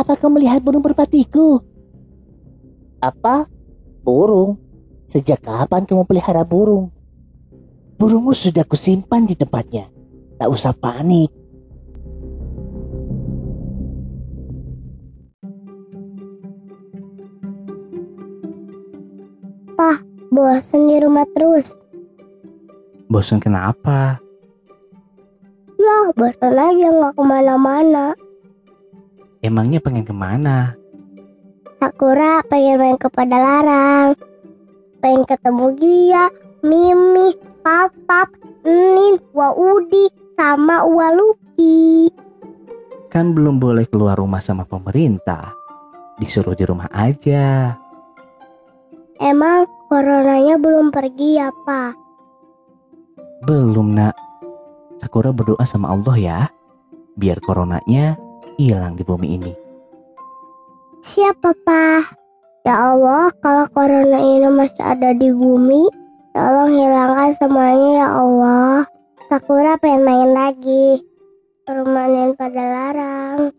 apa kau melihat burung merpatiku? Apa? Burung? Sejak kapan kamu pelihara burung? Burungmu sudah kusimpan di tempatnya. Tak usah panik. Bosan di rumah terus. Bosan kenapa? Ya, bosan aja nggak ke mana-mana. Emangnya pengen ke mana? Sakura pengen main ke Padalarang. Pengen ketemu Gia, Mimi, Papap, Nin, Waudi, sama Waluki. Kan belum boleh keluar rumah sama pemerintah. Disuruh di rumah aja. Emang coronanya belum pergi ya, Pak? Belum nak. Sakura berdoa sama Allah ya. Biar coronanya hilang di bumi ini. Siapa, Pak? Ya Allah, kalau corona ini masih ada di bumi, tolong hilangkan semuanya ya Allah. Sakura pengen main lagi. Permanen pada larang.